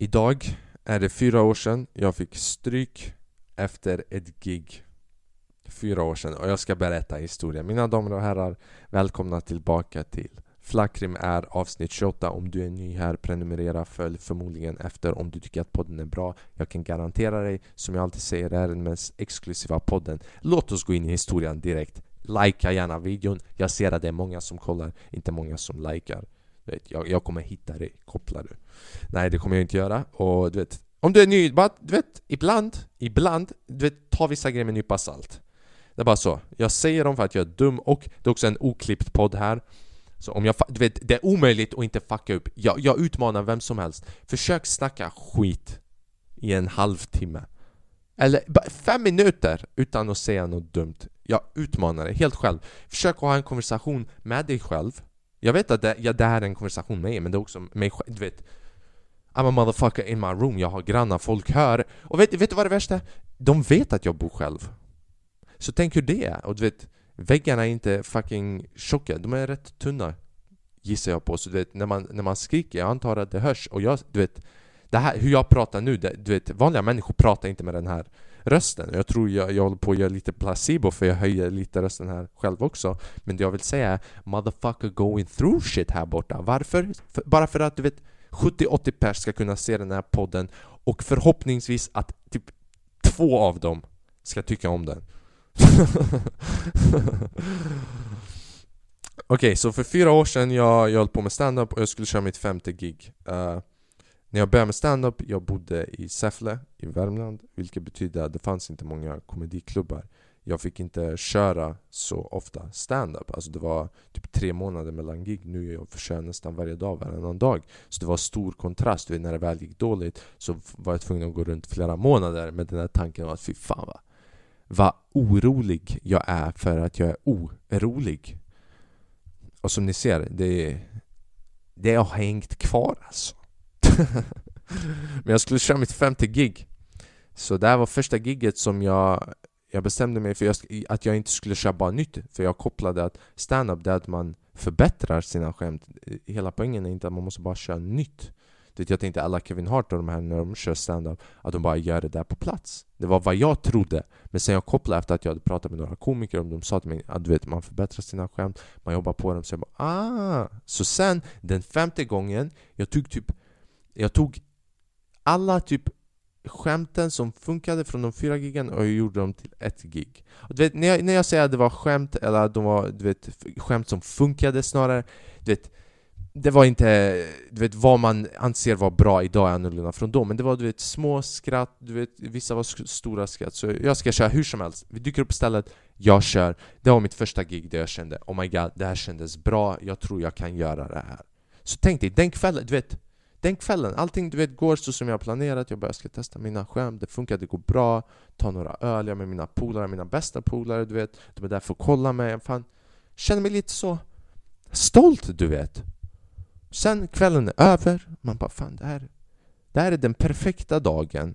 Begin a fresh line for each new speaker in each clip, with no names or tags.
Idag är det fyra år sedan jag fick stryk efter ett gig. Fyra år sedan. Och jag ska berätta historien. Mina damer och herrar, välkomna tillbaka till Flackrim är avsnitt 28 Om du är ny här, prenumerera, följ förmodligen efter om du tycker att podden är bra. Jag kan garantera dig, som jag alltid säger, det är den mest exklusiva podden. Låt oss gå in i historien direkt. Likea gärna videon, jag ser att det är många som kollar, inte många som likar jag, jag kommer hitta dig, kopplar du Nej det kommer jag inte göra. Och du vet Om du är ny, bara, du vet ibland, ibland, du vet ta vissa grejer med en nypa salt. Det är bara så, jag säger dem för att jag är dum och det är också en oklippt podd här. Så om jag, du vet, det är omöjligt att inte fucka upp. Jag, jag utmanar vem som helst. Försök snacka skit i en halvtimme. Eller fem minuter utan att säga något dumt. Jag utmanar dig helt själv. Försök att ha en konversation med dig själv. Jag vet att det, ja, det här är en konversation med mig men det är också mig själv, du vet I'm a motherfucker in my room, jag har grannar, folk hör. Och vet, vet du vad det värsta är? De vet att jag bor själv. Så tänk hur det är, och du vet Väggarna är inte fucking tjocka, de är rätt tunna Gissar jag på, så du vet när man, när man skriker, jag antar att det hörs. Och jag, du vet det här, hur jag pratar nu, det, du vet vanliga människor pratar inte med den här rösten. Jag tror jag, jag håller på att göra lite placebo för jag höjer lite rösten här själv också. Men det jag vill säga är Motherfucker going through shit här borta. Varför? För, bara för att du vet 70-80 pers ska kunna se den här podden och förhoppningsvis att typ två av dem ska tycka om den. Okej, okay, så för fyra år sedan jag, jag höll på med stand-up och jag skulle köra mitt femte gig. Uh, när jag började med stand-up, jag bodde i Säffle i Värmland Vilket betyder att det fanns inte många komediklubbar. Jag fick inte köra så ofta stand-up. Alltså det var typ tre månader mellan gig. Nu är jag kör nästan varje dag, varannan dag. Så det var stor kontrast, när det väl gick dåligt Så var jag tvungen att gå runt flera månader med den här tanken att fy fan va vad orolig jag är för att jag är orolig. Och som ni ser, det, det har hängt kvar alltså. Men jag skulle köra mitt femte gig. Så det här var första giget som jag, jag bestämde mig för att jag inte skulle köra bara nytt. För jag kopplade att stand-up det är att man förbättrar sina skämt. Hela poängen är inte att man måste bara köra nytt. Det jag tänkte alla Kevin Hart och de här när de kör stand-up Att de bara gör det där på plats Det var vad jag trodde Men sen jag kopplade efter att jag hade pratat med några komiker och de sa till mig att du vet, man förbättrar sina skämt Man jobbar på dem Så jag bara ah Så sen den femte gången Jag tog typ jag tog alla typ skämten som funkade från de fyra gigen och jag gjorde dem till ett gig. Och du vet, när, jag, när jag säger att det var skämt, eller att de var du vet, skämt som funkade snarare Du vet, det var inte, du vet vad man anser vara bra idag är annorlunda från då Men det var du vet små skratt, du vet vissa var stora skratt. Så jag ska köra hur som helst, vi dyker upp på stället, jag kör. Det var mitt första gig där jag kände Oh my god, det här kändes bra, jag tror jag kan göra det här. Så tänk dig, den kvällen, du vet den kvällen, allting du vet går så som jag har planerat. Jag bara, jag ska testa mina skämt, det funkar, det går bra. Ta några öl, jag med mina polare, mina bästa polare du vet. De är där för att kolla mig, fan Känner mig lite så stolt du vet. Sen kvällen är över, man bara fan det här, det här är den perfekta dagen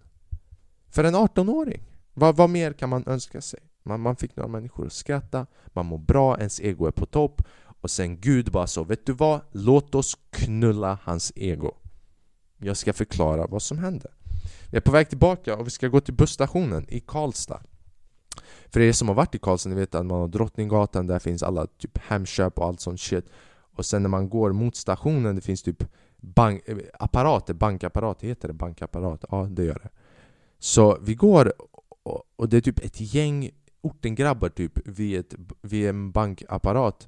för en 18-åring. Vad, vad mer kan man önska sig? Man, man fick några människor att skratta, man mår bra, ens ego är på topp. Och sen Gud bara så, vet du vad? Låt oss knulla hans ego. Jag ska förklara vad som hände. Vi är på väg tillbaka och vi ska gå till busstationen i Karlstad. För er som har varit i Karlstad, ni vet att man har Drottninggatan, där finns alla typ Hemköp och allt sånt shit. Och sen när man går mot stationen, det finns typ bank, eh, apparater, bankapparat, heter det bankapparat? Ja, det gör det. Så vi går och det är typ ett gäng ortengrabbar typ vid, ett, vid en bankapparat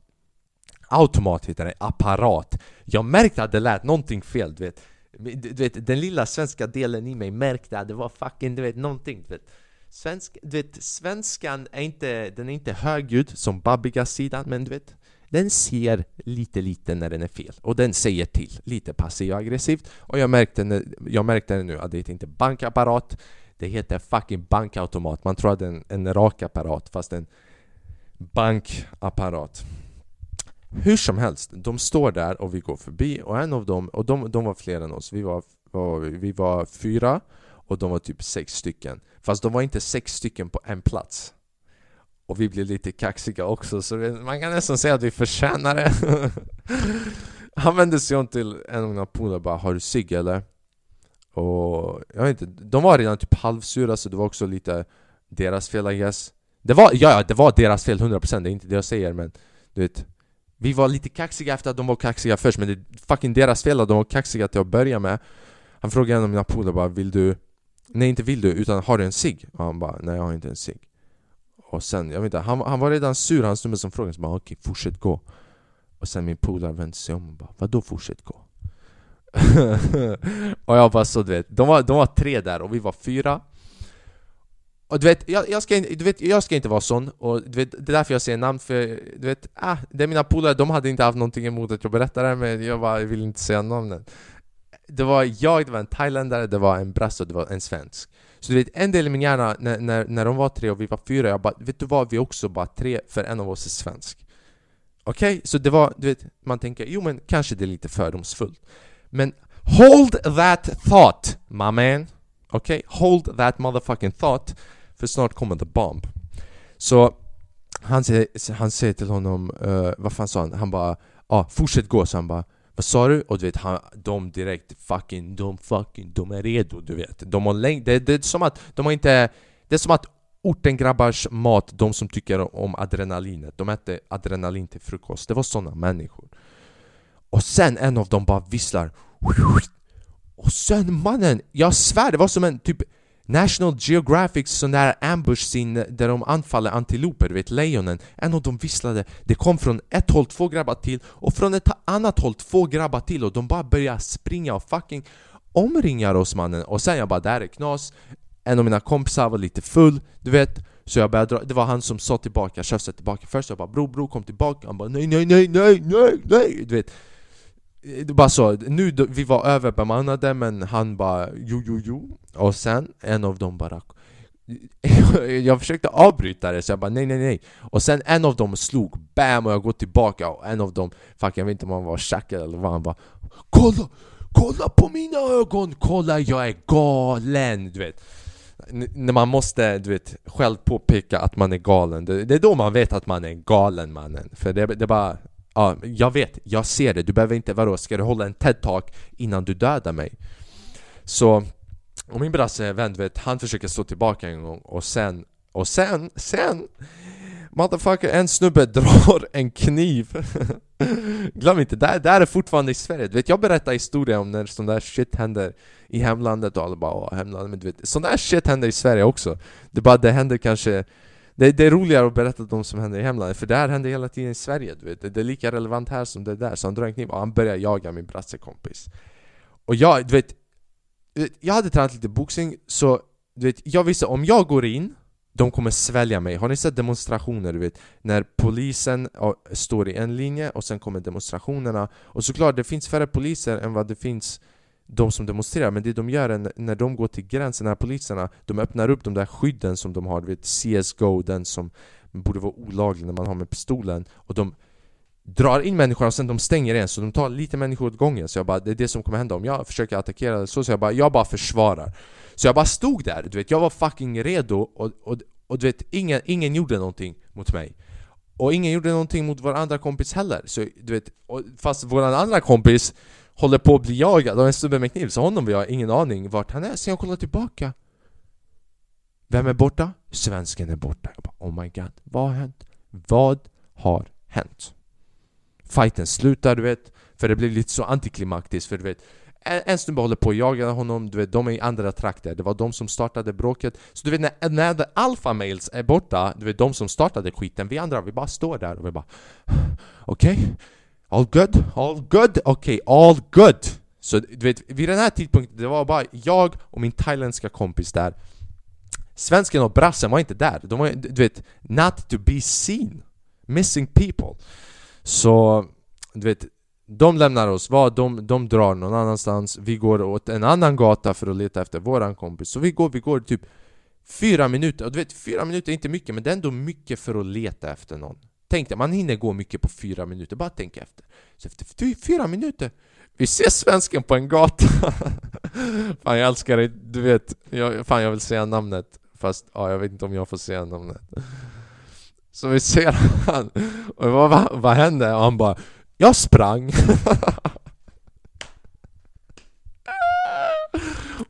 Automat heter det, apparat Jag märkte att det lät någonting fel, du vet du vet, den lilla svenska delen i mig märkte att det var fucking, du vet, någonting du vet. Svensk, du vet, svenskan är inte, den är inte högljudd som babbiga sidan men du vet den ser lite lite när den är fel. Och den säger till lite passivt och aggressivt. Och jag märkte, jag märkte nu att det heter inte bankapparat. Det heter fucking bankautomat. Man tror att det är en, en rakapparat fast en bankapparat hur som helst, de står där och vi går förbi och en av dem, och de, de var fler än oss, vi var, var, vi var fyra och de var typ sex stycken. Fast de var inte sex stycken på en plats. Och vi blev lite kaxiga också, så man kan nästan säga att vi förtjänar det. Han vände sig om till en av mina polare och bara 'Har du cigg eller?' Och jag vet inte, de var redan typ halvsura så det var också lite deras fel I guess. Det var, ja, det var deras fel 100% det är inte det jag säger men du vet vi var lite kaxiga efter att de var kaxiga först men det är fucking deras fel att de var kaxiga till att börja med Han frågade en av mina polare bara 'Vill du?' Nej inte vill du, utan har du en cigg? Och han bara 'Nej jag har inte en cigg' Och sen, jag vet inte, han, han var redan sur, han snubben som frågade så bara 'Okej, fortsätt gå' Och sen min polare vände sig om och bara 'Vadå fortsätt gå?' och jag bara så du vet, de var, de var tre där och vi var fyra och du vet, jag, jag, ska, inte, du vet, jag ska inte vara sån, och du vet, det är därför jag säger namn för du vet, ah, det är mina polare, de hade inte haft någonting emot att jag berättar det men jag bara vill inte säga namnet. Det var jag, det var en thailändare, det var en brasse och det var en svensk Så du vet, en del i min hjärna, när, när, när de var tre och vi var fyra, jag bara Vet du vad, vi är också bara tre, för en av oss är svensk Okej? Okay? Så det var, du vet, man tänker, jo men kanske det är lite fördomsfullt Men hold that thought, my man Okej? Okay? Hold that motherfucking thought För snart kommer the bomb Så han säger, han säger till honom, uh, vad fan sa han? Han bara ja, ah, fortsätt gå, så han bara vad sa du? Och du vet, han, de direkt fucking, de fucking, de är redo du vet De har läng- det, det är som att de har inte Det är som att ortengrabbars mat, de som tycker om adrenalinet De äter adrenalin till frukost, det var såna människor Och sen en av dem bara visslar och sen mannen, jag svär det var som en typ National geographic sån där ambush scene där de anfaller antiloper, du vet lejonen. En av dem visslade, det kom från ett håll två grabbar till och från ett annat håll två grabbar till och de bara börjar springa och fucking omringar oss mannen. Och sen jag bara, det här är knas. En av mina kompisar var lite full, du vet. Så jag började dra, det var han som sa tillbaka, tjafsade tillbaka först. Jag bara bro bro kom tillbaka, han bara nej nej nej nej nej nej. Du vet det bara så, nu vi var överbemannade men han bara jo jo jo Och sen en av dem bara Jag försökte avbryta det så jag bara nej nej nej Och sen en av dem slog, bam och jag går tillbaka och en av dem, fuck jag vet inte om han var tjackad eller vad han bara Kolla! Kolla på mina ögon! Kolla jag är galen! Du vet när man måste, du vet, själv påpeka att man är galen Det, det är då man vet att man är galen mannen För det, det bara Ja, jag vet, jag ser det. Du behöver inte, vadå, ska du hålla en TED-talk innan du dödar mig? Så, och min brasse vän, vet, han försöker stå tillbaka en gång och sen, och sen, sen Motherfucker, en snubbe drar en kniv Glöm inte, det där är fortfarande i Sverige, du vet jag berättar historier om när sån där shit händer i hemlandet och alla bara åh, hemlandet, men du vet, sån där shit händer i Sverige också Det bara, det händer kanske det, det, är roligare att berätta de som händer i hemlandet, för det här händer hela tiden i Sverige du vet. Det, det är lika relevant här som det där, så han drar en kniv och han börjar jaga min brassekompis Och jag, du vet, jag hade tränat lite boxning, så du vet, jag visste om jag går in de kommer svälja mig. Har ni sett demonstrationer? Du vet, när polisen står i en linje och sen kommer demonstrationerna Och såklart, det finns färre poliser än vad det finns de som demonstrerar, men det de gör är när de går till gränsen, när poliserna De öppnar upp de där skydden som de har, du vet CSGO, den som borde vara olaglig när man har med pistolen Och de drar in människor och sen de stänger igen, så de tar lite människor åt gången. Så jag bara, det är det som kommer hända. Om jag försöker attackera så, så jag bara, jag bara försvarar. Så jag bara stod där, du vet, jag var fucking redo och, och, och du vet, ingen, ingen gjorde någonting mot mig. Och ingen gjorde någonting mot vår andra kompis heller, så du vet, fast vår andra kompis håller på att bli jagad av en snubbe med kniv, så honom vi har ingen aning vart han är. Sen jag kollar tillbaka. Vem är borta? Svensken är borta. Jag bara, oh my god, vad har hänt? Vad har hänt? Fighten slutar, du vet, för det blir lite så antiklimaktiskt, för du vet en, snubbe håller på att jaga honom, du vet, de är i andra trakter. Det var de som startade bråket. Så du vet, när, när alpha males är borta, du vet, de som startade skiten, vi andra, vi bara står där och vi bara Okej? Okay? All good? All good? Okej, okay, all good! Så du vet, vid den här tidpunkten, det var bara jag och min thailändska kompis där Svensken och brassen var inte där, de var du vet, not to be seen Missing people Så, du vet, de lämnar oss, vad? De, de drar någon annanstans Vi går åt en annan gata för att leta efter våran kompis Så vi går, vi går typ Fyra minuter, och du vet fyra minuter är inte mycket men det är ändå mycket för att leta efter någon Tänk dig, man hinner gå mycket på fyra minuter, bara tänk efter. Så efter fyra minuter, vi ser svensken på en gata. fan jag älskar dig. du vet, jag, fan jag vill säga namnet. Fast ja, jag vet inte om jag får säga namnet. Så vi ser han, och vad, vad, vad hände? Och han bara Jag sprang!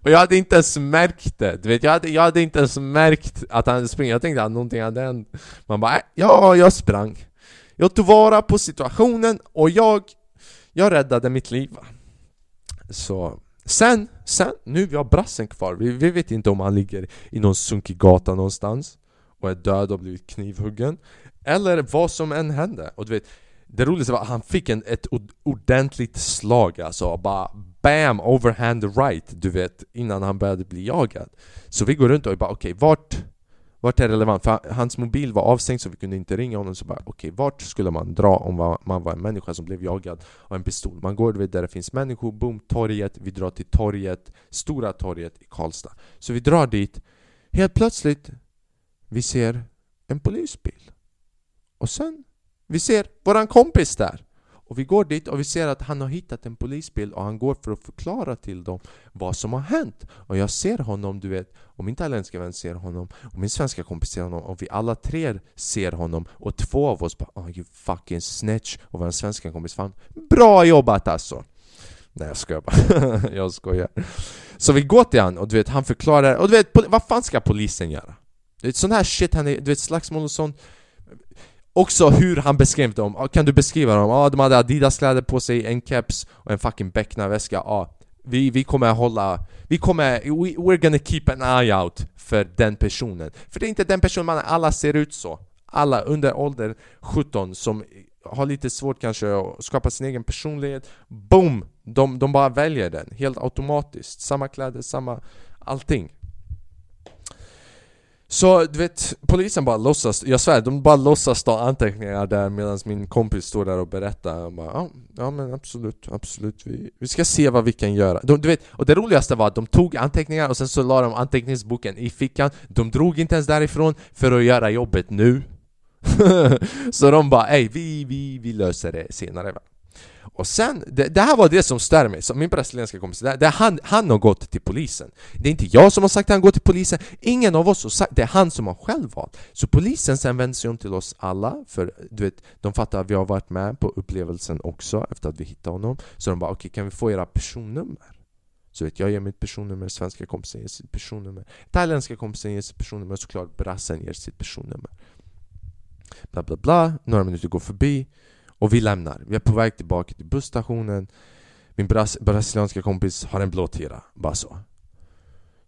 Och jag hade inte ens märkt det, du vet, jag hade, jag hade inte ens märkt att han sprang Jag tänkte att någonting hade hänt. Man bara, äh, ja, jag sprang. Jag tog vara på situationen och jag Jag räddade mitt liv. Så Sen, sen, nu vi har brassen kvar. Vi, vi vet inte om han ligger i någon sunkig gata någonstans Och är död och blivit knivhuggen Eller vad som än hände. Och du vet Det roligaste var att han fick en, ett ordentligt slag alltså bara BAM! Overhand right, du vet, innan han började bli jagad Så vi går runt och bara okej, okay, vart vart är relevant? För hans mobil var avstängd så vi kunde inte ringa honom så bara okej, okay, vart skulle man dra om man var en människa som blev jagad av en pistol? Man går vet, där det finns människor, boom, torget, vi drar till torget, Stora torget i Karlstad Så vi drar dit, helt plötsligt vi ser en polisbil Och sen, vi ser våran kompis där och vi går dit och vi ser att han har hittat en polisbil och han går för att förklara till dem vad som har hänt. Och jag ser honom, du vet, och min thailändska vän ser honom och min svenska kompis ser honom och vi alla tre ser honom och två av oss bara oh, you fucking snitch och vår svenska kompis fan Bra jobbat alltså! Nej jag skojar bara, jag skojar Så vi går till han och du vet han förklarar, och du vet vad fan ska polisen göra? Det är sån här shit, han är, du vet slagsmål och sånt Också hur han beskrev dem, kan du beskriva dem? Ja, de hade Adidas-kläder på sig, en keps och en fucking Beckna-väska Ja, vi, vi kommer hålla... Vi kommer... We, we're gonna keep an eye out för den personen. För det är inte den personen man alla ser ut så. Alla under ålder 17 som har lite svårt kanske att skapa sin egen personlighet Boom! De, de bara väljer den, helt automatiskt. Samma kläder, samma allting så du vet, polisen bara låtsas, jag svär, de bara låtsas ta anteckningar där medan min kompis står där och berättar. Och bara, ja, ja men absolut, absolut, vi, vi ska se vad vi kan göra. De, du vet, Och det roligaste var att de tog anteckningar och sen så la de anteckningsboken i fickan. De drog inte ens därifrån för att göra jobbet nu. Så de bara, ey vi, vi, vi löser det senare va och sen, det, det, här var det som stör mig, min brasilianska kompis, det, det, han, han har gått till polisen. Det är inte jag som har sagt att han går till polisen, ingen av oss har sagt det är han som har själv valt. Så polisen sen vänder sig om till oss alla, för du vet, de fattar att vi har varit med på upplevelsen också efter att vi hittade honom. Så de bara okej, okay, kan vi få era personnummer? Så vet jag ger mitt personnummer, svenska kompisen ger sitt personnummer Thailändska kompisen ger sitt personnummer, såklart brassen ger sitt personnummer. Bla bla bla, några minuter går förbi och vi lämnar, vi är på väg tillbaka till busstationen. Min bras brasilianska kompis har en blå tira, bara så.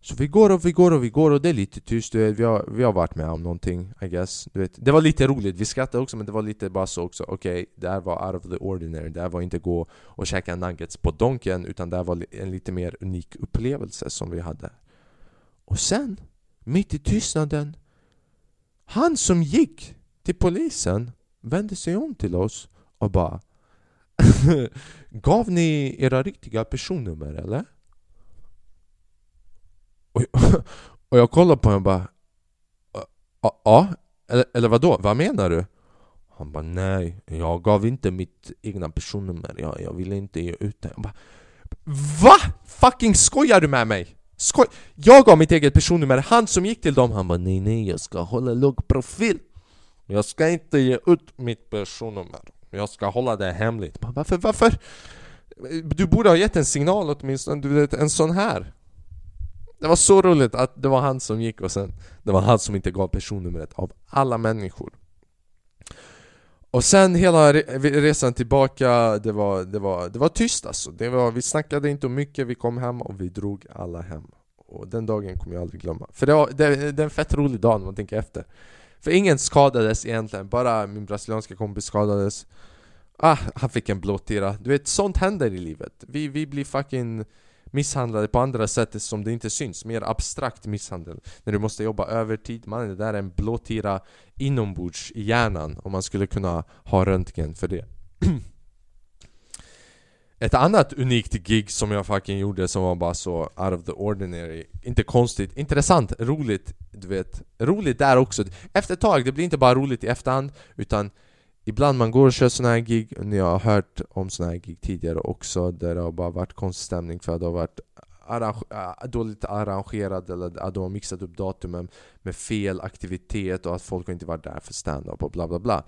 Så vi går och vi går och vi går och det är lite tyst, du vet, vi har, vi har varit med om någonting I guess, du vet. Det var lite roligt, vi skrattade också men det var lite bara så också. Okej, okay, det här var out of the ordinary, det här var inte gå och käka nuggets på Donken Utan det här var en lite mer unik upplevelse som vi hade. Och sen, mitt i tystnaden Han som gick till polisen vände sig om till oss och bara Gav ni era riktiga personnummer eller? Och, och jag kollade på honom och bara Ja, eller, eller vadå? Vad menar du? Han bara nej, jag gav inte mitt egna personnummer, jag, jag ville inte ge ut det jag bara, VA? Fucking skojar du med mig? Skoj jag gav mitt eget personnummer, han som gick till dem han bara nej nej jag ska hålla låg profil Jag ska inte ge ut mitt personnummer jag ska hålla det hemligt. Varför? Varför? Du borde ha gett en signal åtminstone, du vet en sån här. Det var så roligt att det var han som gick och sen Det var han som inte gav personnumret av alla människor Och sen hela resan tillbaka, det var, det var, det var tyst alltså det var, Vi snackade inte om mycket, vi kom hem och vi drog alla hem Och den dagen kommer jag aldrig glömma För det, var, det, det är en fett rolig dag när man tänker efter för ingen skadades egentligen, bara min brasilianska kompis skadades Ah, han fick en blåtira. Du vet, sånt händer i livet. Vi, vi blir fucking misshandlade på andra sätt som det inte syns. Mer abstrakt misshandel. När du måste jobba övertid. Man, det där är en blåtira inombords i hjärnan. Om man skulle kunna ha röntgen för det. Ett annat unikt gig som jag fucking gjorde som var bara så out of the ordinary. Inte konstigt, intressant, roligt, du vet. Roligt där också. Efter ett tag, det blir inte bara roligt i efterhand Utan Ibland man går och kör såna här gig, ni har hört om såna här gig tidigare också Där det har bara varit konstig stämning för att det har varit arrange äh, dåligt arrangerad eller att de har mixat upp datumen med fel aktivitet och att folk inte varit där för stand-up och bla bla bla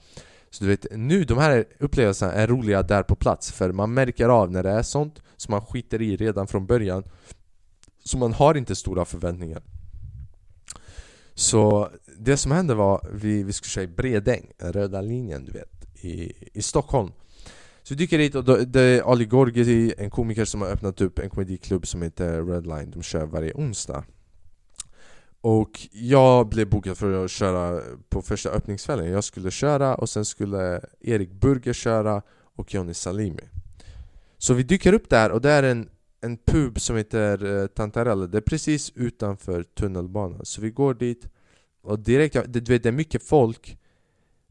så du vet, nu de här upplevelserna är roliga där på plats för man märker av när det är sånt som man skiter i redan från början Så man har inte stora förväntningar. Så det som hände var, vi, vi skulle köra i Bredäng, röda linjen du vet, i, i Stockholm. Så vi dyker dit och då, det är Ali Gorgi, en komiker som har öppnat upp en komediklubb som heter Redline. De kör varje onsdag och jag blev bokad för att köra på första öppningskvällen. Jag skulle köra och sen skulle Erik Burger köra och Johnny Salimi. Så vi dyker upp där och det är en, en pub som heter eh, Tantarelle Det är precis utanför tunnelbanan. Så vi går dit och direkt, du vet det är mycket folk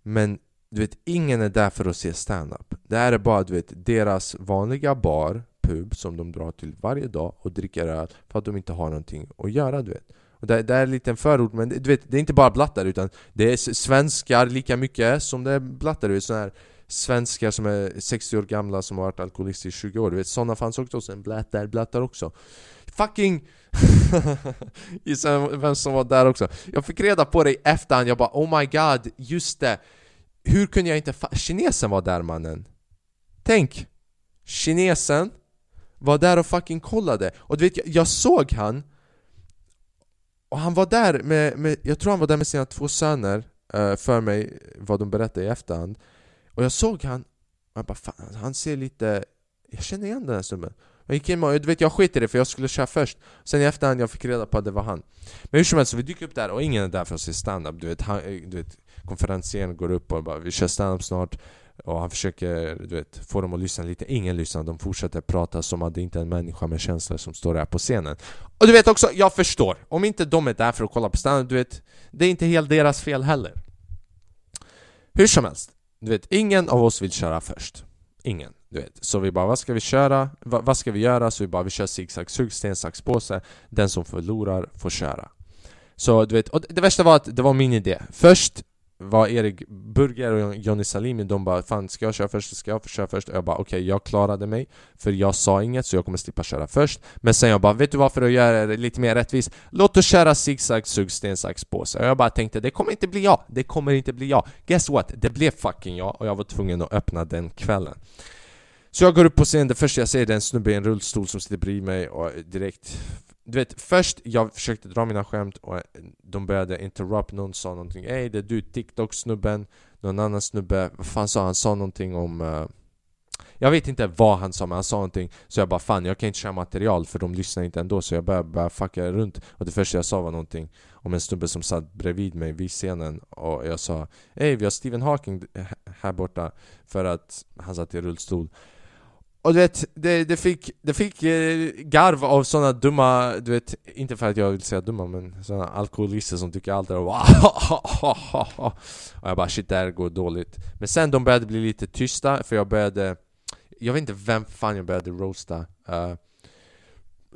Men du vet, ingen är där för att se stand-up. Det här är bara du vet, deras vanliga bar, pub som de drar till varje dag och dricker öl för att de inte har någonting att göra du vet och det, det är en liten förort, men du vet, det är inte bara blattar utan det är svenskar lika mycket som det är blattar, du sådana här svenskar som är 60 år gamla som har varit alkoholister i 20 år, du vet sådana fanns också, sen blattar, blattar också. Fucking... Gissa vem som var där också. Jag fick reda på det i efterhand, jag bara oh my god, just det. Hur kunde jag inte fa- Kinesen var där mannen. Tänk! Kinesen var där och fucking kollade. Och du vet, jag, jag såg han och han var där med, med, jag tror han var där med sina två söner uh, för mig, vad de berättade i efterhand. Och jag såg han, och jag bara fan, alltså, han ser lite, jag känner igen den här snubben. Jag gick in och, du vet jag skiter i det för jag skulle köra först. Sen i efterhand jag fick reda på att det var han. Men hur som helst, vi dyker upp där och ingen är där för att se standup. Du vet, han, eh, du vet konferensen går upp och bara vi kör standup snart och han försöker du vet, få dem att lyssna lite, ingen lyssnar, de fortsätter prata som att det inte är en människa med känslor som står där på scenen. Och du vet också, jag förstår, om inte de är där för att kolla på standup, du vet Det är inte helt deras fel heller. Hur som helst, du vet, ingen av oss vill köra först. Ingen, du vet. Så vi bara, vad ska vi köra? Va, vad ska vi göra? Så vi bara, vi kör zigzag, sug, sten, sax, påse. Den som förlorar får köra. Så du vet, och det värsta var att det var min idé. Först var Erik Burger och Johnny Salimi, de bara 'Fan, ska jag köra först? Ska jag köra först?' Och jag bara 'Okej, okay, jag klarade mig' För jag sa inget, så jag kommer slippa köra först Men sen jag bara 'Vet du vad? För att göra det lite mer rättvist Låt oss köra zigzag, sug, sten, sax, påse' Och jag bara tänkte 'Det kommer inte bli jag' Det kommer inte bli jag Guess what? Det blev fucking jag och jag var tvungen att öppna den kvällen Så jag går upp på scenen, det första jag ser är en snubbe i en rullstol som sitter bredvid mig och direkt du vet, först jag försökte dra mina skämt och eh, de började interrupt, någon sa någonting Ey det är du TikTok-snubben. Någon annan snubbe, vad fan sa han? sa någonting om uh, Jag vet inte vad han sa men han sa någonting. Så jag bara fan jag kan inte köra material för de lyssnar inte ändå. Så jag började började fucka runt. Och det första jag sa var någonting Om en snubbe som satt bredvid mig vid scenen. Och jag sa Ey vi har Stephen Hawking eh, här borta. För att han satt i rullstol och du vet, det, det fick, det fick eh, garv av såna dumma, du vet, inte för att jag vill säga dumma men såna alkoholister som tycker allt är Och jag bara shit det här går dåligt. Men sen de började bli lite tysta för jag började Jag vet inte vem fan jag började roasta. Uh,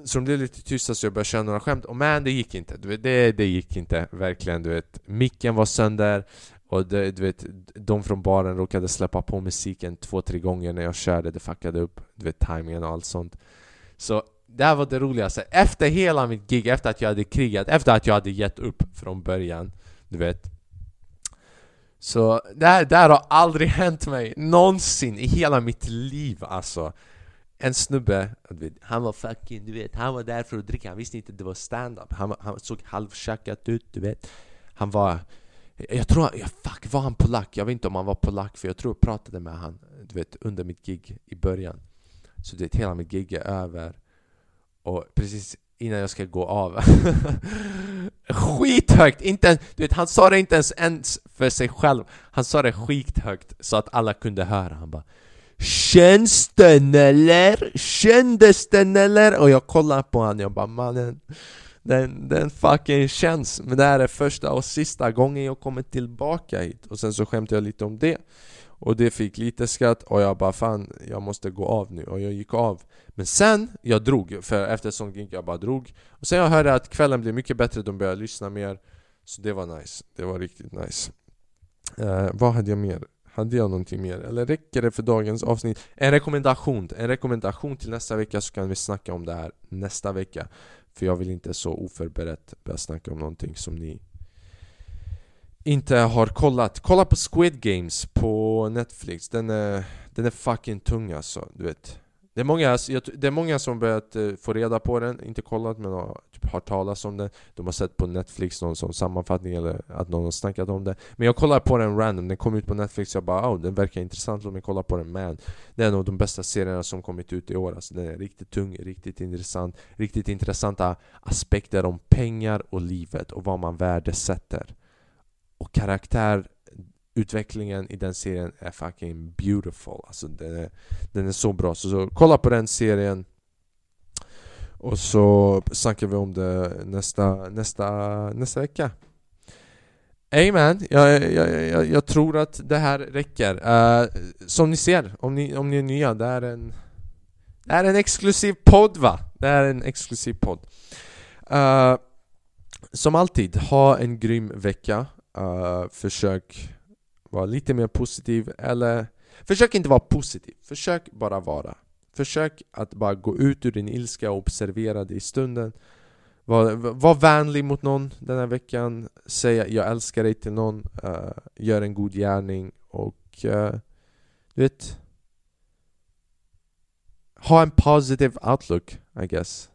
Så de blev lite tysta så jag började köra några skämt. Och men det gick inte, du vet, det, det gick inte. Verkligen du vet. Micken var sönder och det, du vet, de från baren råkade släppa på musiken två, tre gånger när jag körde, det fuckade upp du vet, timingen och allt sånt. Så det här var det roligaste, efter hela mitt gig, efter att jag hade krigat, efter att jag hade gett upp från början Du vet. Så det här, det här har aldrig hänt mig, någonsin i hela mitt liv alltså. En snubbe, han var fucking, du vet, han var där för att dricka, han visste inte att det var stand-up. Han, han såg halvtjackad ut, du vet. Han var jag tror, ja, fuck var han polack? Jag vet inte om han var polack för jag tror jag pratade med han du vet, under mitt gig i början Så du vet, hela mitt gig är över Och precis innan jag ska gå av Skithögt! Inte, du vet, han sa det inte ens, ens för sig själv Han sa det skithögt så att alla kunde höra Han bara Känns den eller? Kändes den eller? Och jag kollade på honom, jag bara mannen den, den fucking känns. Men det här är första och sista gången jag kommer tillbaka hit. Och sen så skämtade jag lite om det. Och det fick lite skratt. Och jag bara fan, jag måste gå av nu. Och jag gick av. Men sen, jag drog, för efter sån gick jag bara drog. Och sen jag hörde att kvällen blev mycket bättre, de började lyssna mer. Så det var nice, det var riktigt nice. Uh, Vad hade jag mer? Hade jag någonting mer? Eller räcker det för dagens avsnitt? En rekommendation, en rekommendation till nästa vecka så kan vi snacka om det här nästa vecka för jag vill inte så oförberett börja snacka om någonting som ni inte har kollat. Kolla på Squid Games på Netflix. Den är, den är fucking tung alltså, du vet det är, många, det är många som börjat eh, få reda på den, inte kollat men har typ hört talas om den. De har sett på Netflix någon som sammanfattning eller att någon har snackat om det. Men jag kollar på den random, den kom ut på Netflix. Jag bara oh, den verkar intressant, låt mig kolla på den man. Det är en av de bästa serierna som kommit ut i år. Alltså, Den är riktigt tung, riktigt intressant Riktigt intressanta aspekter om pengar och livet och vad man värdesätter. Och karaktär utvecklingen i den serien är fucking beautiful. Alltså den är, den är så bra, så, så kolla på den serien. Och så snackar vi om det nästa, nästa, nästa vecka. Amen. man, jag, jag, jag, jag, tror att det här räcker. Uh, Som ni ser, om ni, om ni är nya, det är en Det är en exklusiv podd va? Det är en exklusiv podd. Uh, Som alltid, ha en grym vecka. Uh, Försök var lite mer positiv eller Försök inte vara positiv, försök bara vara. Försök att bara gå ut ur din ilska och observera det i stunden. Var, var vänlig mot någon den här veckan. Säg jag älskar dig till någon. Uh, Gör en god gärning och uh, Du vet Ha en positive outlook I guess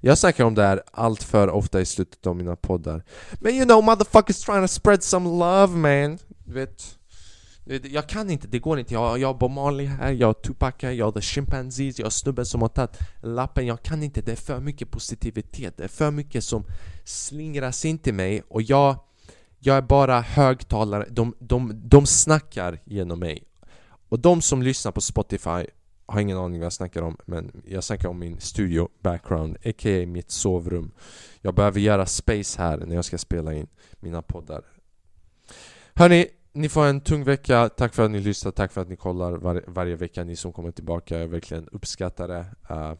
jag snackar om det här allt för ofta i slutet av mina poddar Men you know motherfuckers trying to spread some love man Du vet jag kan inte, det går inte. Jag, jag har Bob Marley här, jag har Tupac här, jag har The Chimpanzees, jag har snubben som har tagit lappen. Jag kan inte, det är för mycket positivitet. Det är för mycket som slingras in till mig och jag, jag är bara högtalare. De, de, de snackar genom mig. Och de som lyssnar på Spotify har ingen aning vad jag snackar om men jag snackar om min studio background, a.k.a. mitt sovrum. Jag behöver göra space här när jag ska spela in mina poddar. Hörni, ni får en tung vecka. Tack för att ni lyssnar, tack för att ni kollar var, varje vecka, ni som kommer tillbaka. Jag verkligen uppskattar det. Uh,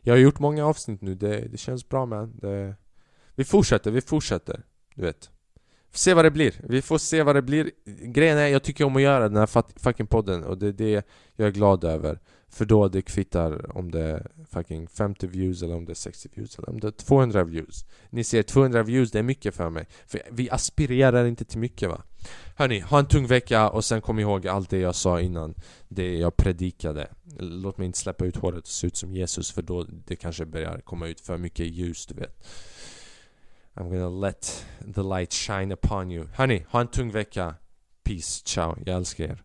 jag har gjort många avsnitt nu, det, det känns bra man. Det, vi fortsätter, vi fortsätter. Du vet. Se vad det blir. Vi får se vad det blir. Grejen är, jag tycker om att göra den här fucking podden och det är det jag är glad över. För då det kvittar om det är fucking 50 views eller om det är 60 views eller om det är 200 views. Ni ser, 200 views det är mycket för mig. För vi aspirerar inte till mycket va. Hörni, ha en tung vecka och sen kom ihåg allt det jag sa innan. Det jag predikade. Låt mig inte släppa ut håret och se ut som Jesus för då det kanske börjar komma ut för mycket ljus du vet. I'm gonna let the light shine upon you. Hörni, ha tung vecka. Peace, ciao, jag älskar.